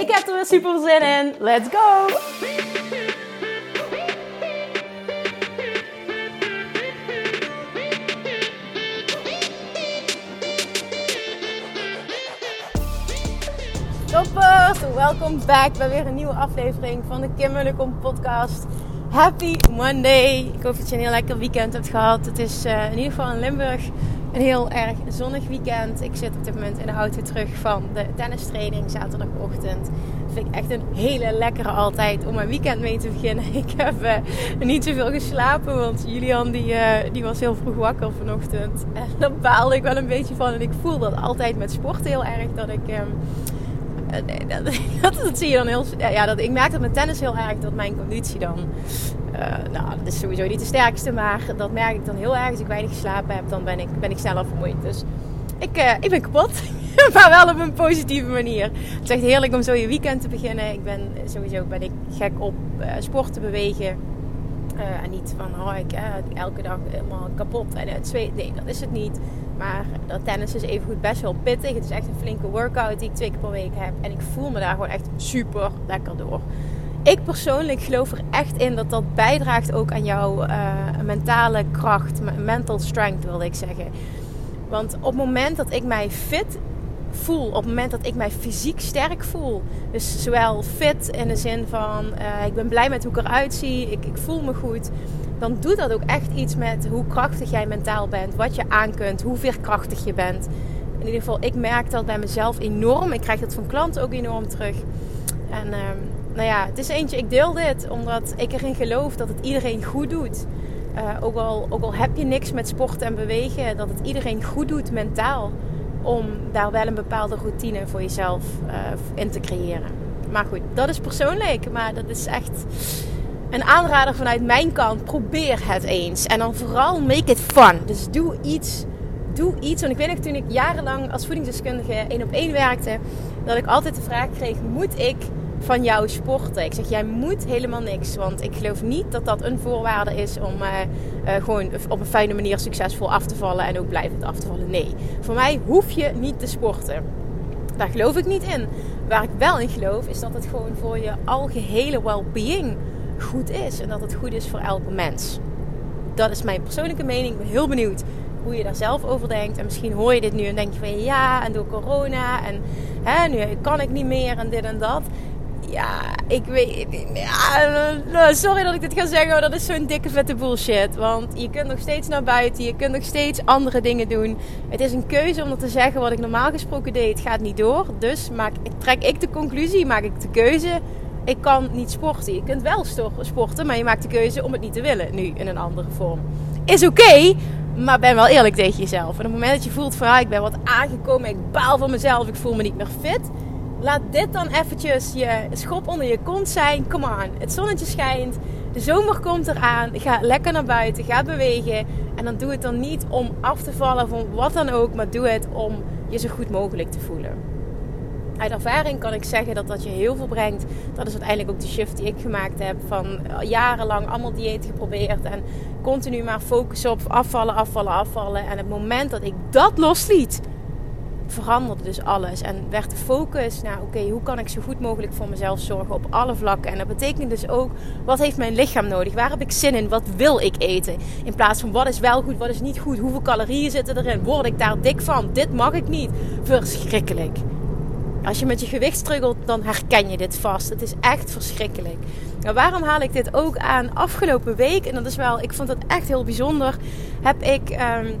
Ik heb er weer super zin in. Let's go! Toppers, welkom back bij weer een nieuwe aflevering van de Kim podcast. Happy Monday! Ik hoop dat je een heel lekker weekend hebt gehad. Het is uh, in ieder geval in Limburg een heel erg zonnig weekend. Ik zit op dit moment in de auto terug van de tennistraining zaterdagochtend. Dat vind ik echt een hele lekkere altijd om mijn weekend mee te beginnen. Ik heb uh, niet zoveel geslapen, want Julian die, uh, die was heel vroeg wakker vanochtend. En daar baalde ik wel een beetje van. En ik voel dat altijd met sport heel erg, dat ik... Um, dat, dat, zie je dan heel. Ja, dat, ik merk dat met tennis heel erg dat mijn conditie dan. Uh, nou, dat is sowieso niet de sterkste, maar dat merk ik dan heel erg. Als ik weinig geslapen heb, dan ben ik, ben ik sneller vermoeid. Dus ik, uh, ik ben kapot, maar wel op een positieve manier. Het is echt heerlijk om zo je weekend te beginnen. Ik ben sowieso ben ik gek op uh, sport te bewegen. en niet van, oh, ik elke dag helemaal kapot en het zweet. Nee, dat is het niet. Maar dat tennis is evengoed best wel pittig. Het is echt een flinke workout die ik twee keer per week heb. En ik voel me daar gewoon echt super lekker door. Ik persoonlijk geloof er echt in dat dat bijdraagt ook aan jouw uh, mentale kracht. Mental strength wilde ik zeggen. Want op het moment dat ik mij fit voel, op het moment dat ik mij fysiek sterk voel. Dus zowel fit in de zin van uh, ik ben blij met hoe ik eruit zie, ik, ik voel me goed dan doet dat ook echt iets met hoe krachtig jij mentaal bent, wat je aan kunt, hoe veerkrachtig je bent. In ieder geval, ik merk dat bij mezelf enorm. Ik krijg dat van klanten ook enorm terug. En uh, nou ja, het is eentje, ik deel dit omdat ik erin geloof dat het iedereen goed doet. Uh, ook, al, ook al heb je niks met sport en bewegen, dat het iedereen goed doet mentaal. Om daar wel een bepaalde routine voor jezelf uh, in te creëren. Maar goed, dat is persoonlijk. Maar dat is echt een aanrader vanuit mijn kant. Probeer het eens. En dan vooral make it fun. Dus doe iets. Doe iets. Want ik weet nog toen ik jarenlang als voedingsdeskundige één op één werkte. Dat ik altijd de vraag kreeg. Moet ik van jou sporten? Ik zeg jij moet helemaal niks. Want ik geloof niet dat dat een voorwaarde is om uh, uh, gewoon op een fijne manier succesvol af te vallen. En ook blijvend af te vallen. Nee. Voor mij hoef je niet te sporten. Daar geloof ik niet in. Waar ik wel in geloof is dat het gewoon voor je algehele well-being goed is. En dat het goed is voor elke mens. Dat is mijn persoonlijke mening. Ik ben heel benieuwd hoe je daar zelf over denkt. En misschien hoor je dit nu en denk je van ja, en door corona. En hè, nu kan ik niet meer en dit en dat. Ja, ik weet. Ja, sorry dat ik dit ga zeggen, dat is zo'n dikke vette bullshit. Want je kunt nog steeds naar buiten, je kunt nog steeds andere dingen doen. Het is een keuze om te zeggen wat ik normaal gesproken deed, gaat niet door. Dus maak, trek ik de conclusie, maak ik de keuze ik kan niet sporten. Je kunt wel sporten, maar je maakt de keuze om het niet te willen nu in een andere vorm. Is oké, maar ben wel eerlijk tegen jezelf. En op het moment dat je voelt van ah, ik ben wat aangekomen, ik baal van mezelf, ik voel me niet meer fit. Laat dit dan eventjes je schop onder je kont zijn. Come on, het zonnetje schijnt. De zomer komt eraan. Ga lekker naar buiten. Ga bewegen. En dan doe het dan niet om af te vallen van wat dan ook. Maar doe het om je zo goed mogelijk te voelen uit ervaring kan ik zeggen dat dat je heel veel brengt. Dat is uiteindelijk ook de shift die ik gemaakt heb. Van eh, jarenlang allemaal dieet geprobeerd. En continu maar focussen op afvallen, afvallen, afvallen. En het moment dat ik dat losliet, veranderde dus alles. En werd de focus naar, oké, hoe kan ik zo goed mogelijk voor mezelf zorgen op alle vlakken. En dat betekent dus ook, wat heeft mijn lichaam nodig? Waar heb ik zin in? Wat wil ik eten? In plaats van, wat is wel goed, wat is niet goed? Hoeveel calorieën zitten erin? Word ik daar dik van? Dit mag ik niet. Verschrikkelijk. Als je met je gewicht struggelt, dan herken je dit vast. Het is echt verschrikkelijk. Nou, waarom haal ik dit ook aan? Afgelopen week, en dat is wel, ik vond het echt heel bijzonder, heb ik, um,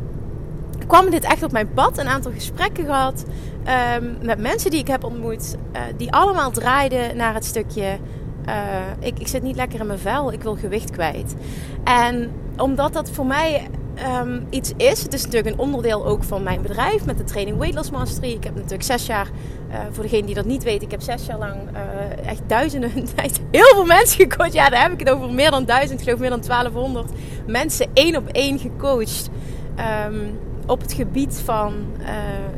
kwam dit echt op mijn pad. Een aantal gesprekken gehad um, met mensen die ik heb ontmoet, uh, die allemaal draaiden naar het stukje. Uh, ik, ik zit niet lekker in mijn vel, ik wil gewicht kwijt. En omdat dat voor mij ehm, iets is. Het is natuurlijk een onderdeel ook van mijn bedrijf met de training Weight Loss Mastery. Ik heb natuurlijk zes jaar, uh, voor degene die dat niet weet, ik heb zes jaar lang echt duizenden, heel veel mensen gecoacht. Ja, daar heb ik het over meer dan duizend, ik geloof meer dan 1200 mensen één op één gecoacht. Um, op het gebied van uh,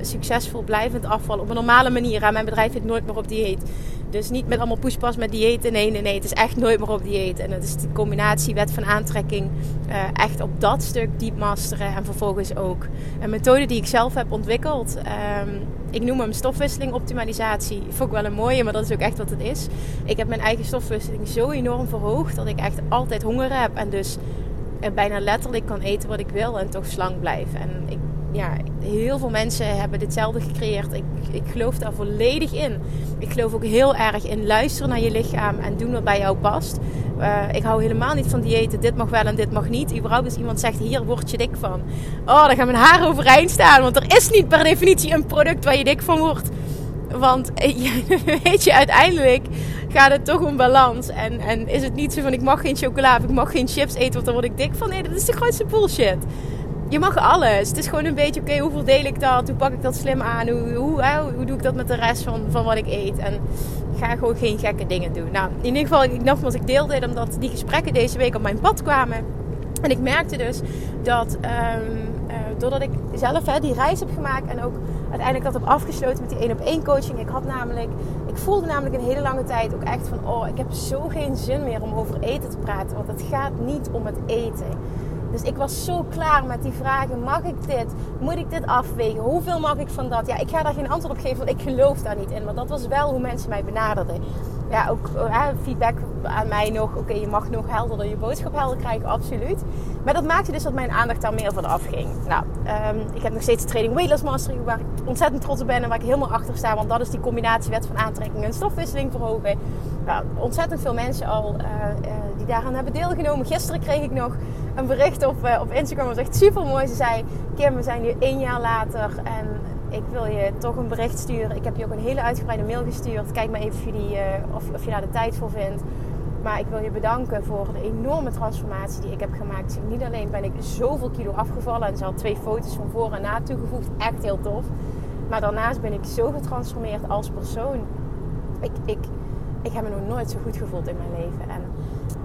succesvol blijvend afvallen op een normale manier. Mijn bedrijf heet nooit meer op dieet. Dus niet met allemaal pushpas met diëten. Nee, nee, nee. Het is echt nooit meer op dieet. En het is de combinatie wet van aantrekking. Uh, echt op dat stuk diep masteren. En vervolgens ook een methode die ik zelf heb ontwikkeld. Um, ik noem hem stofwisseling optimalisatie. Vond ik wel een mooie, maar dat is ook echt wat het is. Ik heb mijn eigen stofwisseling zo enorm verhoogd dat ik echt altijd honger heb. En dus bijna letterlijk kan eten wat ik wil en toch slank blijven. En ik, ja, heel veel mensen hebben ditzelfde gecreëerd. Ik, ik geloof daar volledig in. Ik geloof ook heel erg in luisteren naar je lichaam en doen wat bij jou past. Uh, ik hou helemaal niet van diëten. Dit mag wel en dit mag niet. Überhaupt als iemand zegt, hier word je dik van. Oh, dan gaan mijn haren overeind staan. Want er is niet per definitie een product waar je dik van wordt. Want weet je, uiteindelijk gaat het toch om balans. En, en is het niet zo van ik mag geen chocola of ik mag geen chips eten, want dan word ik dik van. Nee, dat is de grootste bullshit. Je mag alles. Het is gewoon een beetje, oké, hoe verdeel ik dat? Hoe pak ik dat slim aan? Hoe, hoe, doe ik dat met de rest van, van wat ik eet? En ga gewoon geen gekke dingen doen. Nou, in ieder geval, ik nogmaals, ik deelde omdat die gesprekken deze week op mijn pad kwamen. En ik merkte dus dat um, doordat ik zelf hè, die reis heb gemaakt en ook uiteindelijk dat heb afgesloten met die één op één coaching. Ik had namelijk, ik voelde namelijk een hele lange tijd ook echt van, oh, ik heb zo geen zin meer om over eten te praten, want het gaat niet om het eten. Dus ik was zo klaar met die vragen. Mag ik dit? Moet ik dit afwegen? Hoeveel mag ik van dat? Ja, ik ga daar geen antwoord op geven, want ik geloof daar niet in. Maar dat was wel hoe mensen mij benaderden. Ja, ook uh, feedback aan mij nog. Oké, je mag nog helderder je boodschap helder krijgen, absoluut. Maar dat maakte dus dat mijn aandacht daar meer van afging. Nou, um, ik heb nog steeds de training Weightless Mastery, waar ik ontzettend trots op ben en waar ik helemaal achter sta. Want dat is die combinatie wet van aantrekking en stofwisseling verhogen. Nou, ontzettend veel mensen al uh, uh, die daaraan hebben deelgenomen. Gisteren kreeg ik nog een bericht op, op Instagram. Was echt super mooi. Ze zei: Kim, we zijn nu één jaar later en ik wil je toch een bericht sturen. Ik heb je ook een hele uitgebreide mail gestuurd. Kijk maar even of je, die, uh, of, of je daar de tijd voor vindt. Maar ik wil je bedanken voor de enorme transformatie die ik heb gemaakt. Niet alleen ben ik zoveel kilo afgevallen en ze had twee foto's van voor en na toegevoegd. Echt heel tof. Maar daarnaast ben ik zo getransformeerd als persoon. Ik, ik, ik heb me nog nooit zo goed gevoeld in mijn leven. En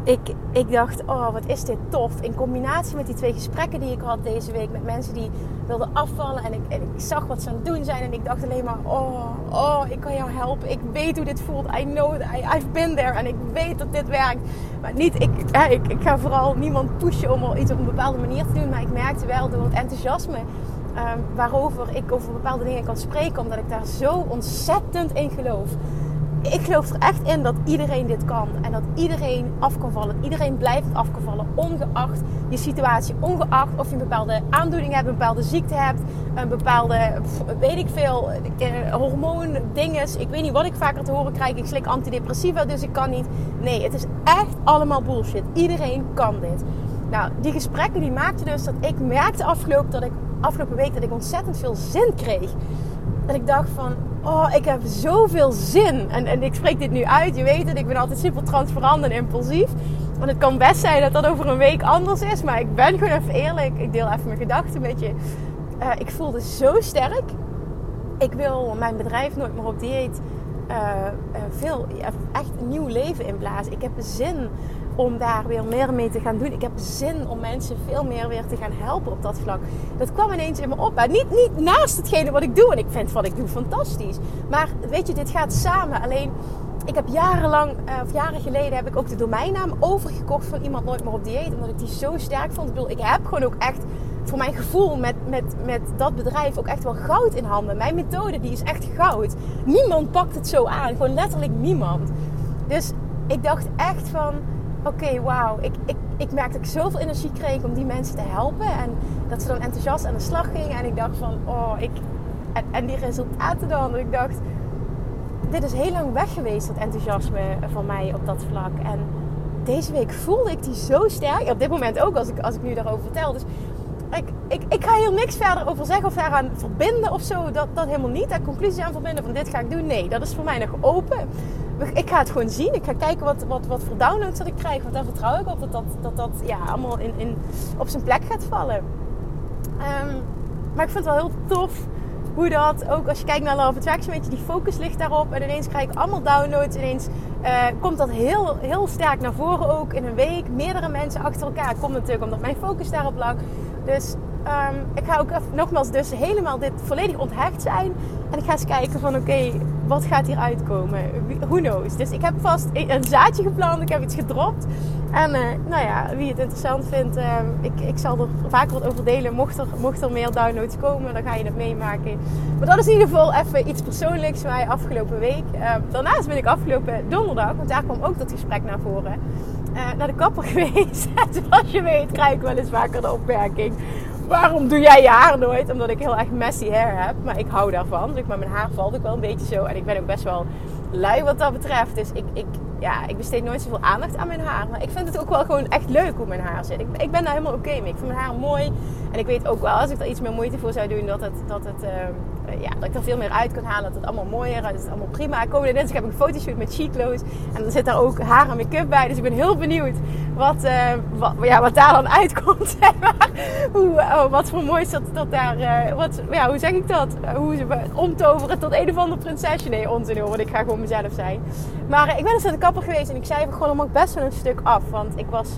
ik, ik dacht, oh wat is dit tof. In combinatie met die twee gesprekken die ik had deze week met mensen die wilden afvallen. En ik, en ik zag wat ze aan het doen zijn. En ik dacht alleen maar, oh, oh, ik kan jou helpen. Ik weet hoe dit voelt. I know, I, I've been there. En ik weet dat dit werkt. Maar niet, ik, ik, ik ga vooral niemand pushen om iets op een bepaalde manier te doen. Maar ik merkte wel door het enthousiasme um, waarover ik over bepaalde dingen kan spreken. Omdat ik daar zo ontzettend in geloof ik geloof er echt in dat iedereen dit kan. En dat iedereen af kan vallen. Iedereen blijft af kan vallen. Ongeacht je situatie. Ongeacht of je een bepaalde aandoening hebt. Een bepaalde ziekte hebt. Een bepaalde, weet ik veel, eh, hormoondinges. Ik weet niet wat ik vaker te horen krijg. Ik slik antidepressiva, dus ik kan niet. Nee, het is echt allemaal bullshit. Iedereen kan dit. Nou, die gesprekken die maakten dus dat ik merkte afgelopen, dat ik, afgelopen week dat ik ontzettend veel zin kreeg. Dat ik dacht van, oh, ik heb zoveel zin. En, en ik spreek dit nu uit, je weet het, ik ben altijd super transparant en impulsief. Want het kan best zijn dat dat over een week anders is. Maar ik ben gewoon even eerlijk. Ik deel even mijn gedachten met je. Uh, ik voelde zo sterk. Ik wil mijn bedrijf nooit meer op dieet uh, uh, veel, echt een nieuw leven inblazen. Ik heb zin om daar weer meer mee te gaan doen. Ik heb zin om mensen veel meer weer te gaan helpen op dat vlak. Dat kwam ineens in me op. Niet, niet naast hetgene wat ik doe. En ik vind wat ik doe fantastisch. Maar weet je, dit gaat samen. Alleen, ik heb jarenlang, eh, of jaren geleden, heb ik ook de domeinnaam overgekocht van iemand nooit meer op dieet. Omdat ik die zo sterk vond. Ik bedoel, ik heb gewoon ook echt voor mijn gevoel met, met, met dat bedrijf ook echt wel goud in handen. Mijn methode die is echt goud. Niemand pakt het zo aan. Gewoon letterlijk niemand. Dus ik dacht echt van oké, okay, wauw. Ik, ik, ik merkte dat ik zoveel energie kreeg om die mensen te helpen. En dat ze dan enthousiast aan de slag gingen. En ik dacht van, oh, ik... En, en die resultaten dan. En ik dacht, dit is heel lang weg geweest, dat enthousiasme van mij op dat vlak. En deze week voelde ik die zo sterk. Op dit moment ook, als ik, als ik nu daarover vertel. Dus ik, ik, ik ga hier niks verder over zeggen of daaraan verbinden of zo. Dat, dat helemaal niet. Daar conclusie aan verbinden van dit ga ik doen. Nee, dat is voor mij nog open ik ga het gewoon zien. Ik ga kijken wat, wat, wat voor downloads dat ik krijg. Want daar vertrouw ik op dat dat, dat, dat ja, allemaal in, in, op zijn plek gaat vallen. Ehm, maar ik vind het wel heel tof hoe dat ook als je kijkt naar Love Attraction, weet je, die focus ligt daarop. En ineens krijg ik allemaal downloads. Ineens uh, komt dat heel, heel sterk naar voren ook in een week. Meerdere mensen achter elkaar. Komt natuurlijk omdat mijn focus daarop lag. Dus um, ik ga ook nogmaals dus helemaal dit volledig onthecht zijn. En ik ga eens kijken van oké, wat gaat hier uitkomen? Who knows? Dus ik heb vast een zaadje geplant. Ik heb iets gedropt. En uh, nou ja, wie het interessant vindt, uh, ik, ik zal er vaker wat over delen. Mocht er, mocht er meer downloads komen, dan ga je het meemaken. Maar dat is in ieder geval even iets persoonlijks voor mij afgelopen week. Uh, daarnaast ben ik afgelopen donderdag, want daar kwam ook dat gesprek naar voren. naar de kapper geweest. Zoals je weet krijg ik wel eens vaker de opmerking waarom doe jij je haar nooit? Omdat ik heel erg messy hair heb. Maar ik hou daarvan. Dus maar mijn haar valt ook wel een beetje zo. En ik ben ook best wel lui wat dat betreft. Dus ik, ik, ja, ik besteed nooit zoveel aandacht aan mijn haar. Maar ik vind het ook wel gewoon echt leuk hoe mijn haar zit. Ik, ik ben daar helemaal oké mee. Ik vind mijn haar mooi. En ik weet ook wel, als ik er iets meer moeite voor zou doen, dat, het, dat, het, uh, ja, dat ik er veel meer uit kan halen. Dat het allemaal mooier is. Dat het allemaal prima. Komende dinsdag heb ik een fotoshoot met Cheekloos. En dan zit daar ook haar en make-up bij. Dus ik ben heel benieuwd wat, wat, ja, wat daar dan uitkomt. Hoe, oh, wat voor moois dat, dat daar... Uh, wat, ja, hoe zeg ik dat? hoe ze omtoveren tot een of ander prinsesje. Nee, onzin hoor. Want ik ga gewoon mezelf zijn. Maar ik ben dus aan de kapper geweest. En ik zei gewoon, dan mag best wel een stuk af. Want ik was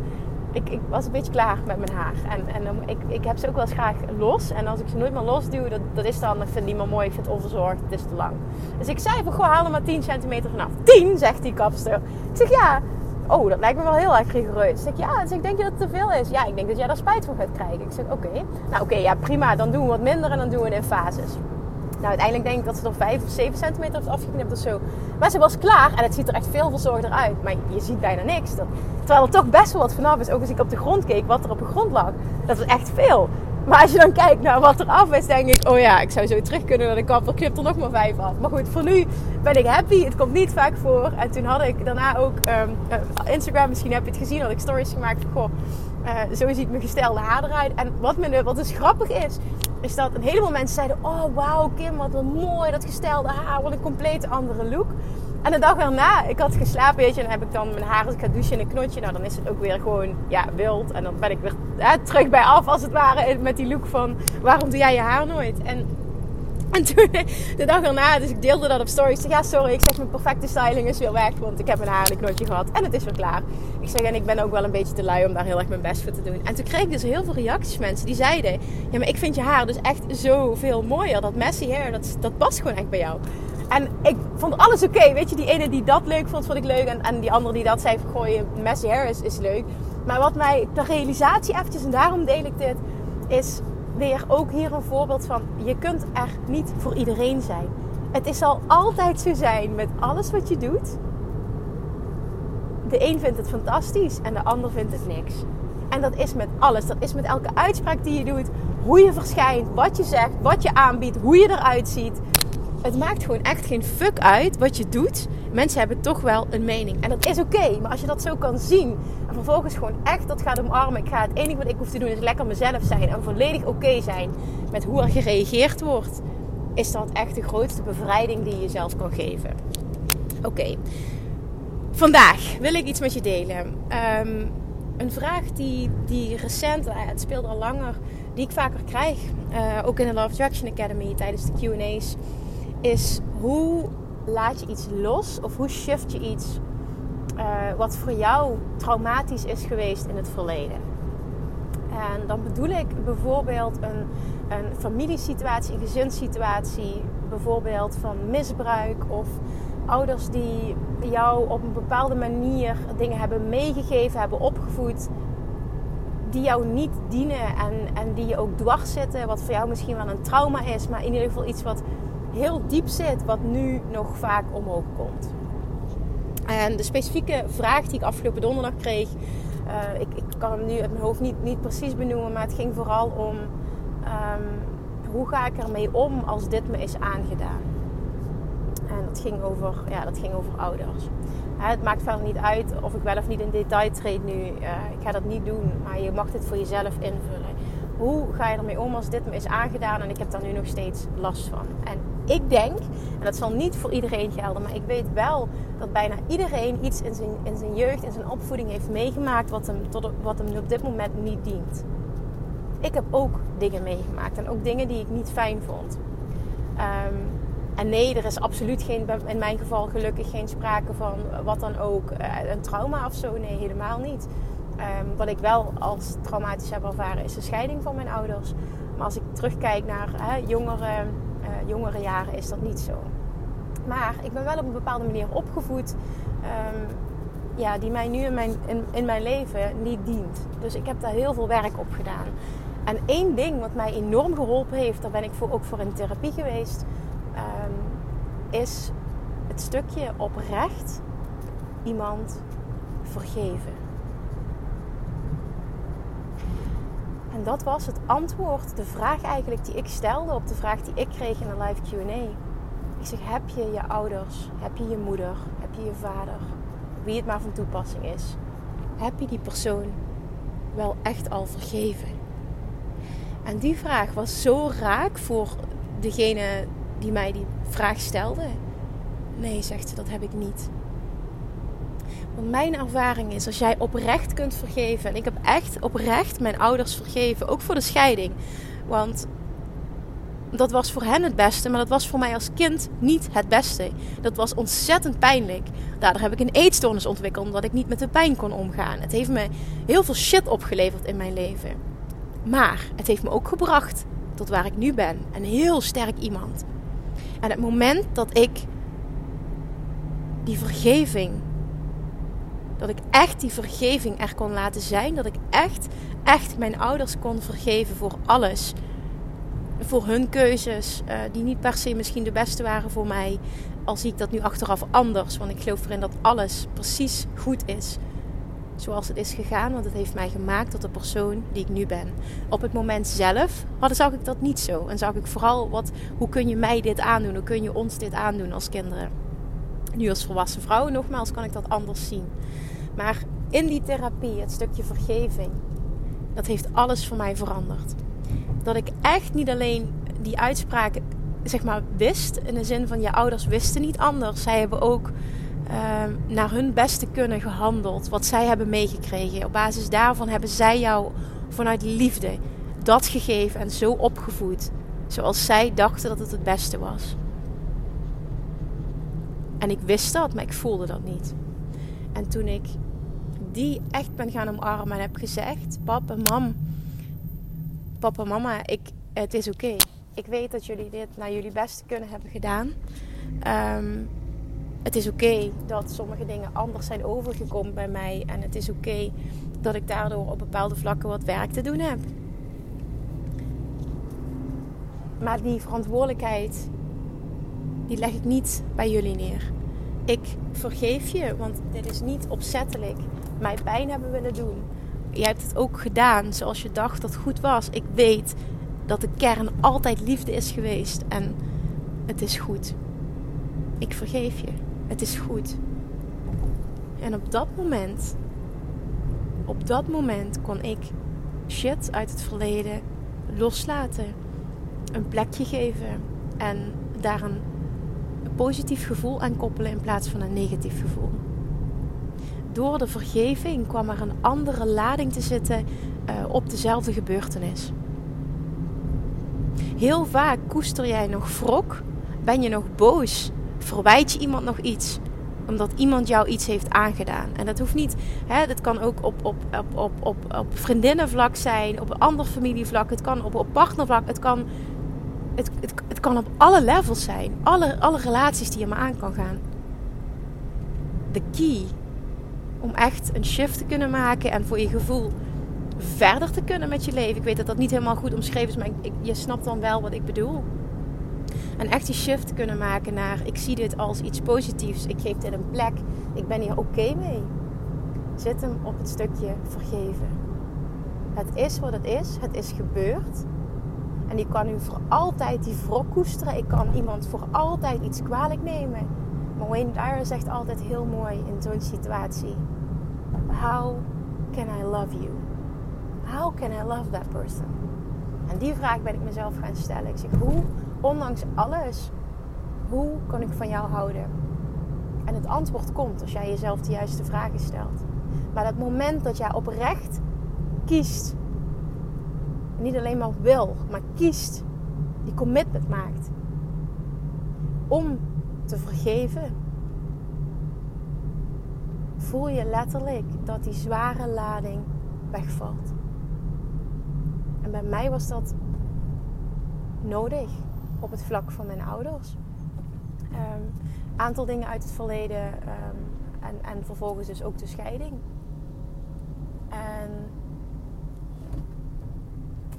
ik, ik, was een beetje klaar met mijn haar. En, en ik, ik heb ze ook wel eens graag los. En als ik ze nooit meer los duw, dat, dat is dan, ik vind niet meer mooi, ik vind het onverzorgd, het is te lang. Dus ik zei van, goh, haal maar 10 centimeter vanaf. 10, zegt die kapster. Ik zeg, ja, oh, dat lijkt me wel heel erg rigoureus. Ik zeg, ja, dus ik denk dat het te veel is. Ja, ik denk dat jij daar spijt van gaat krijgen. Ik zeg, oké. Nou, oké, ja, prima, dan doen we wat minder en dan doen we het in fases. Nou, uiteindelijk denk ik dat ze er 5 of 7 centimeter heeft afgeknipt of zo. Maar ze was klaar en het ziet er echt veel verzorgder uit. Maar je ziet bijna niks. Dat, terwijl er toch best wel wat vanaf is. Ook als ik op de grond keek wat er op de grond lag. Dat is echt veel. Maar als je dan kijkt naar wat er af is, denk ik... Oh ja, ik zou zo terug kunnen naar de kapper. Knip er nog maar 5 af. Maar goed, voor nu ben ik happy. Het komt niet vaak voor. En toen had ik daarna ook um, Instagram. Misschien heb je het gezien. Had ik stories gemaakt. Goh, uh, zo ziet mijn gestelde haar eruit. En wat, me, wat dus grappig is is dat een heleboel mensen zeiden: Oh, wauw, Kim, wat een mooi dat gestelde haar. Wat een compleet andere look. En de dag erna, ik had geslapen, weet je, en heb ik dan mijn haar, als ik ga douchen in een knotje, nou dan is het ook weer gewoon, ja, wild. En dan ben ik weer hè, terug bij af, als het ware, met die look van, waarom doe jij je haar nooit? En en toen, de dag erna, dus ik deelde dat op stories. Ja, sorry, ik zeg, mijn perfecte styling is weer weg. Want ik heb een knotje gehad en het is weer klaar. Ik zeg, en ik ben ook wel een beetje te lui om daar heel erg mijn best voor te doen. En toen kreeg ik dus heel veel reacties mensen die zeiden... Ja, maar ik vind je haar dus echt zoveel mooier. Dat messy hair, dat, dat past gewoon echt bij jou. En ik vond alles oké. Weet je, die ene die dat leuk vond, vond ik leuk. En, en die andere die dat zei, gooi messy hair is, is leuk. Maar wat mij, de realisatie eventjes, en daarom deel ik dit, is weer ook hier een voorbeeld van: je kunt er niet voor iedereen zijn. Het zal altijd zo zijn met alles wat je doet. De een vindt het fantastisch en de ander vindt het niks. En dat is met alles. Dat is met elke uitspraak die je doet, hoe je verschijnt, wat je zegt, wat je aanbiedt, hoe je eruit ziet. Het maakt gewoon echt geen fuck uit wat je doet. Mensen hebben toch wel een mening. En dat is oké. maar als je dat zo kan zien en vervolgens gewoon echt dat gaat omarmen. Ik ga, het enige wat ik hoef te doen is lekker mezelf zijn. En volledig oké zijn met hoe er gereageerd wordt. Is dat echt de grootste bevrijding die je jezelf kan geven. Oké. Vandaag wil ik iets met je delen. Um, een vraag die, die recent, nou het speelde al langer, die ik vaker krijg. Uh, ook in de Love Attraction Academy tijdens de QA's is hoe laat je iets los of hoe shift je iets uh, wat voor jou traumatisch is geweest in het verleden. En dan bedoel ik bijvoorbeeld een, een familiesituatie, een gezinssituatie, bijvoorbeeld van misbruik of ouders die jou op een bepaalde manier dingen hebben meegegeven, hebben opgevoed, die jou niet dienen en, en die je ook dwars zitten, wat voor jou misschien wel een trauma is, maar in ieder geval iets wat heel diep zit, wat nu nog vaak omhoog komt. En de specifieke vraag die ik afgelopen donderdag kreeg, uh, ik, ik, kan hem nu uit mijn hoofd niet, niet precies benoemen, maar het ging vooral om um, hoe ga ik ermee om als dit me is aangedaan. En dat ging over, ja, dat ging over ouders. het maakt verder niet uit of ik wel of niet in detail treed nu. Uh, ik ga dat niet doen, maar je mag dit voor jezelf invullen. Hoe ga je ermee om als dit me is aangedaan en ik heb daar nu nog steeds last van? En ik denk, en dat zal niet voor iedereen gelden, maar ik weet wel dat bijna iedereen iets in zijn, in zijn jeugd, in zijn opvoeding heeft meegemaakt wat hem, tot, wat hem op dit moment niet dient. ik heb ook dingen meegemaakt. En ook dingen die ik niet fijn vond. Ehm, en nee, er is absoluut geen, in mijn geval gelukkig geen sprake van wat dan ook, eh, een trauma of zo. Nee, helemaal niet. Ehm, wat ik wel als traumatisch heb ervaren is de scheiding van mijn ouders. Maar als ik terugkijk naar hè, jongere, uh, jongere jaren is dat niet zo. Maar ik ben wel op een bepaalde manier opgevoed. Um, ja, die mij nu in mijn, in, in mijn leven niet dient. Dus ik heb daar heel veel werk op gedaan. En één ding wat mij enorm geholpen heeft, daar ben ik voor, ook voor in therapie geweest, um, is het stukje oprecht iemand vergeven. En dat was het antwoord, de vraag eigenlijk die ik stelde op de vraag die ik kreeg in de live QA. Ik zeg: Heb je je ouders, heb je je moeder, heb je je vader, wie het maar van toepassing is, heb je die persoon wel echt al vergeven? En die vraag was zo raak voor degene die mij die vraag stelde. Nee, zegt ze, dat heb ik niet. Want mijn ervaring is, als jij oprecht kunt vergeven. En ik heb echt oprecht mijn ouders vergeven. Ook voor de scheiding. Want dat was voor hen het beste. Maar dat was voor mij als kind niet het beste. Dat was ontzettend pijnlijk. Daardoor heb ik een eetstoornis ontwikkeld. Omdat ik niet met de pijn kon omgaan. Het heeft me heel veel shit opgeleverd in mijn leven. Maar het heeft me ook gebracht tot waar ik nu ben. Een heel sterk iemand. En het moment dat ik die vergeving dat ik echt die vergeving er kon laten zijn. Dat ik echt, echt mijn ouders kon vergeven voor alles. Voor hun keuzes, uh, die niet per se misschien de beste waren voor mij. Al zie ik dat nu achteraf anders. Want ik geloof erin dat alles precies goed is. Zoals het is gegaan. Want het heeft mij gemaakt tot de persoon die ik nu ben. Op het moment zelf had, zag ik dat niet zo. En zag ik vooral wat, hoe kun je mij dit aandoen? Hoe kun je ons dit aandoen als kinderen? Nu als volwassen vrouw, nogmaals, kan ik dat anders zien. Maar in die therapie, het stukje vergeving, dat heeft alles voor mij veranderd. Dat ik echt niet alleen die uitspraak, zeg maar, wist. In de zin van je ouders wisten niet anders. Zij hebben ook ehm, naar hun beste kunnen gehandeld. Wat zij hebben meegekregen. Op basis daarvan hebben zij jou vanuit liefde dat gegeven en zo opgevoed. Zoals zij dachten dat het het beste was. En ik wist dat, maar ik voelde dat niet. En toen ik die echt ben gaan omarmen en heb gezegd: Papa, mam, papa, mama, ik, het is oké. Ik weet dat jullie dit naar jullie beste kunnen hebben gedaan. Ehm, het is oké dat sommige dingen anders zijn overgekomen bij mij. En het is oké dat ik daardoor op bepaalde vlakken wat werk te doen heb. Maar die verantwoordelijkheid, die leg ik niet bij jullie neer. Ik vergeef je, want dit is niet opzettelijk mij pijn hebben willen doen. Je hebt het ook gedaan zoals je dacht dat goed was. Ik weet dat de kern altijd liefde is geweest en het is goed. Ik vergeef je. Het is goed. En op dat moment, op dat moment kon ik shit uit het verleden loslaten, een plekje geven en daar een positief gevoel aan koppelen in plaats van een negatief gevoel door de vergeving kwam er een andere lading te zitten uh, op dezelfde gebeurtenis. Heel vaak koester jij nog wrok, ben je nog boos, verwijt je iemand nog iets omdat iemand jou iets heeft aangedaan. En dat hoeft niet, hè, dat kan ook op, op, op, op, op, op vriendinnenvlak zijn, op een ander familievlak, het kan op, op partnervlak, het kan, het, het kan op alle levels zijn. Alle, alle relaties die je maar aan kan gaan. De key om echt een shift te kunnen maken en voor je gevoel verder te kunnen met je leven. Ik weet dat dat niet helemaal goed omschreven is, maar je snapt dan wel wat ik bedoel. En echt die shift kunnen maken naar ik zie dit als iets positiefs. Ik geef dit een plek. Ik ben hier oké mee. Zit hem op het stukje vergeven. Het is wat het is. Het is gebeurd. En ik kan nu voor altijd die wrok koesteren. Ik kan iemand voor altijd iets kwalijk nemen. Maar Wayne Dyer zegt altijd heel mooi in zo'n situatie: How can I love you? How can I love that person? En die vraag ben ik mezelf gaan stellen. Ik zeg: Hoe, ondanks alles, hoe kan ik van jou houden? En het antwoord komt als jij jezelf de juiste vragen stelt. Maar dat moment dat jij oprecht kiest niet alleen maar wil, maar kiest, die commitment maakt om te vergeven, voel je letterlijk dat die zware lading wegvalt. En bij mij was dat nodig op het vlak van mijn ouders. Een ehm, aantal dingen uit het verleden ehm, en, en vervolgens dus ook de scheiding. En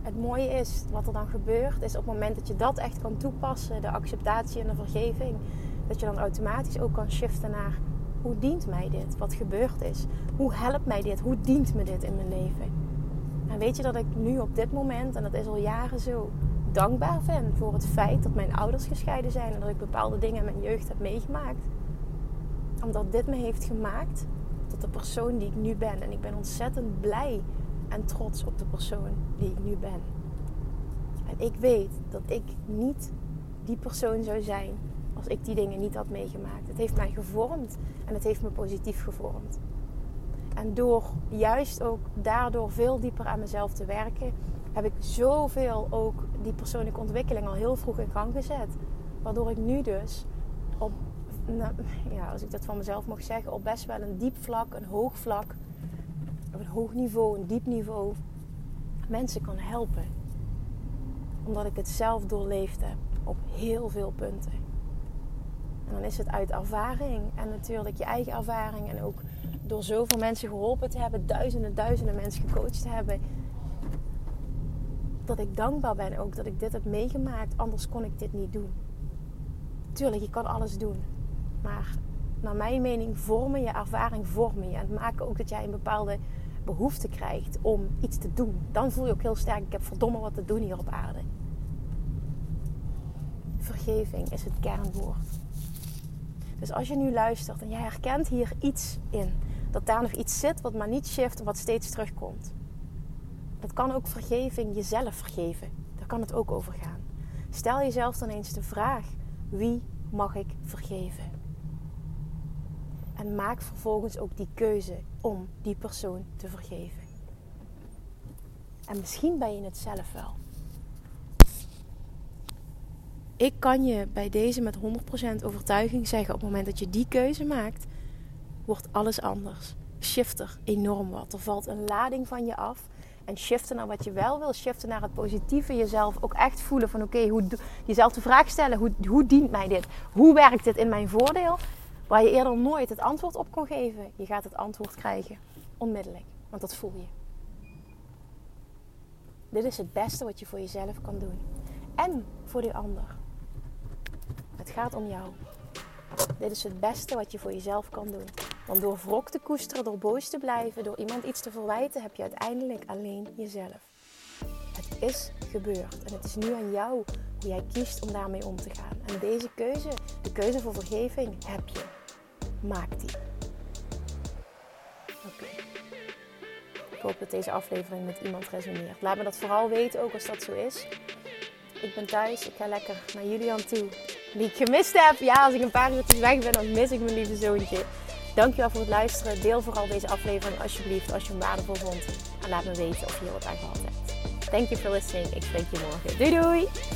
het mooie is, wat er dan gebeurt, is op het moment dat je dat echt kan toepassen, de acceptatie en de vergeving, dat je dan automatisch ook kan shiften naar hoe dient mij dit? Wat gebeurd is? Hoe helpt mij dit? Hoe dient me dit in mijn leven? En weet je dat ik nu op dit moment, en dat is al jaren zo, dankbaar ben voor het feit dat mijn ouders gescheiden zijn en dat ik bepaalde dingen in mijn jeugd heb meegemaakt. Omdat dit me heeft gemaakt tot de persoon die ik nu ben. En ik ben ontzettend blij en trots op de persoon die ik nu ben. En ik weet dat ik niet die persoon zou zijn als ik die dingen niet had meegemaakt. Het heeft mij gevormd en het heeft me positief gevormd. En door juist ook daardoor veel dieper aan mezelf te werken, heb ik zoveel ook die persoonlijke ontwikkeling al heel vroeg in gang gezet. Waardoor ik nu dus op, ja, als ik dat van mezelf mag zeggen, op best wel een diep vlak, een hoog vlak, op een hoog niveau, een diep niveau, mensen kan helpen. Omdat ik het zelf doorleefd heb op heel veel punten. En dan is het uit ervaring en natuurlijk je eigen ervaring en ook door zoveel mensen geholpen te hebben, duizenden, duizenden mensen gecoacht te hebben, dat ik dankbaar ben ook dat ik dit heb meegemaakt. Anders kon ik dit niet doen. Tuurlijk, je kan alles doen. Maar naar mijn mening vormen je ervaring vormen je. En het maken ook dat jij een bepaalde behoefte krijgt om iets te doen. Dan voel je ook heel sterk, ik heb verdomme wat te doen hier op aarde. Vergeving is het kernwoord. Dus als je nu luistert en jij herkent hier iets in, dat daar nog iets zit wat maar niet shift en wat steeds terugkomt. Dat kan ook vergeving, jezelf vergeven. Daar kan het ook over gaan. Stel jezelf dan eens de vraag: wie mag ik vergeven? En maak vervolgens ook die keuze om die persoon te vergeven. En misschien ben je het zelf wel. Ik kan je bij deze met 100% overtuiging zeggen: op het moment dat je die keuze maakt, wordt alles anders. Shift er enorm wat. Er valt een lading van je af. En shiften naar wat je wel wil. Shiften naar het positieve. Jezelf ook echt voelen van oké, hoe jezelf de vraag stellen. Hoe, hoe dient mij dit? Hoe werkt dit in mijn voordeel? Waar je eerder nooit het antwoord op kon geven. Je gaat het antwoord krijgen. Onmiddellijk. Want dat voel je. Dit is het beste wat je voor jezelf kan doen. En voor die ander. Het gaat om jou. Dit is het beste wat je voor jezelf kan doen. Want door wrok te koesteren, door boos te blijven, door iemand iets te verwijten, heb je uiteindelijk alleen jezelf. Het is gebeurd en het is nu aan jou hoe jij kiest om daarmee om te gaan. En deze keuze, de keuze voor vergeving, heb je. Maak die. Oké. Ik hoop dat deze aflevering met iemand resoneert. Laat me dat vooral weten, ook als dat zo is. Ik ben thuis, ik ga lekker naar Julian toe die ik gemist heb. Ja, als ik een paar uurtjes weg ben, dan mis ik mijn lieve zoontje. Dankjewel voor het luisteren. Deel vooral deze aflevering alsjeblieft als je hem waardevol vond. En laat me weten of je er wat aan gehad hebt. Thank you for listening. Ik spreek je morgen. Doei doei!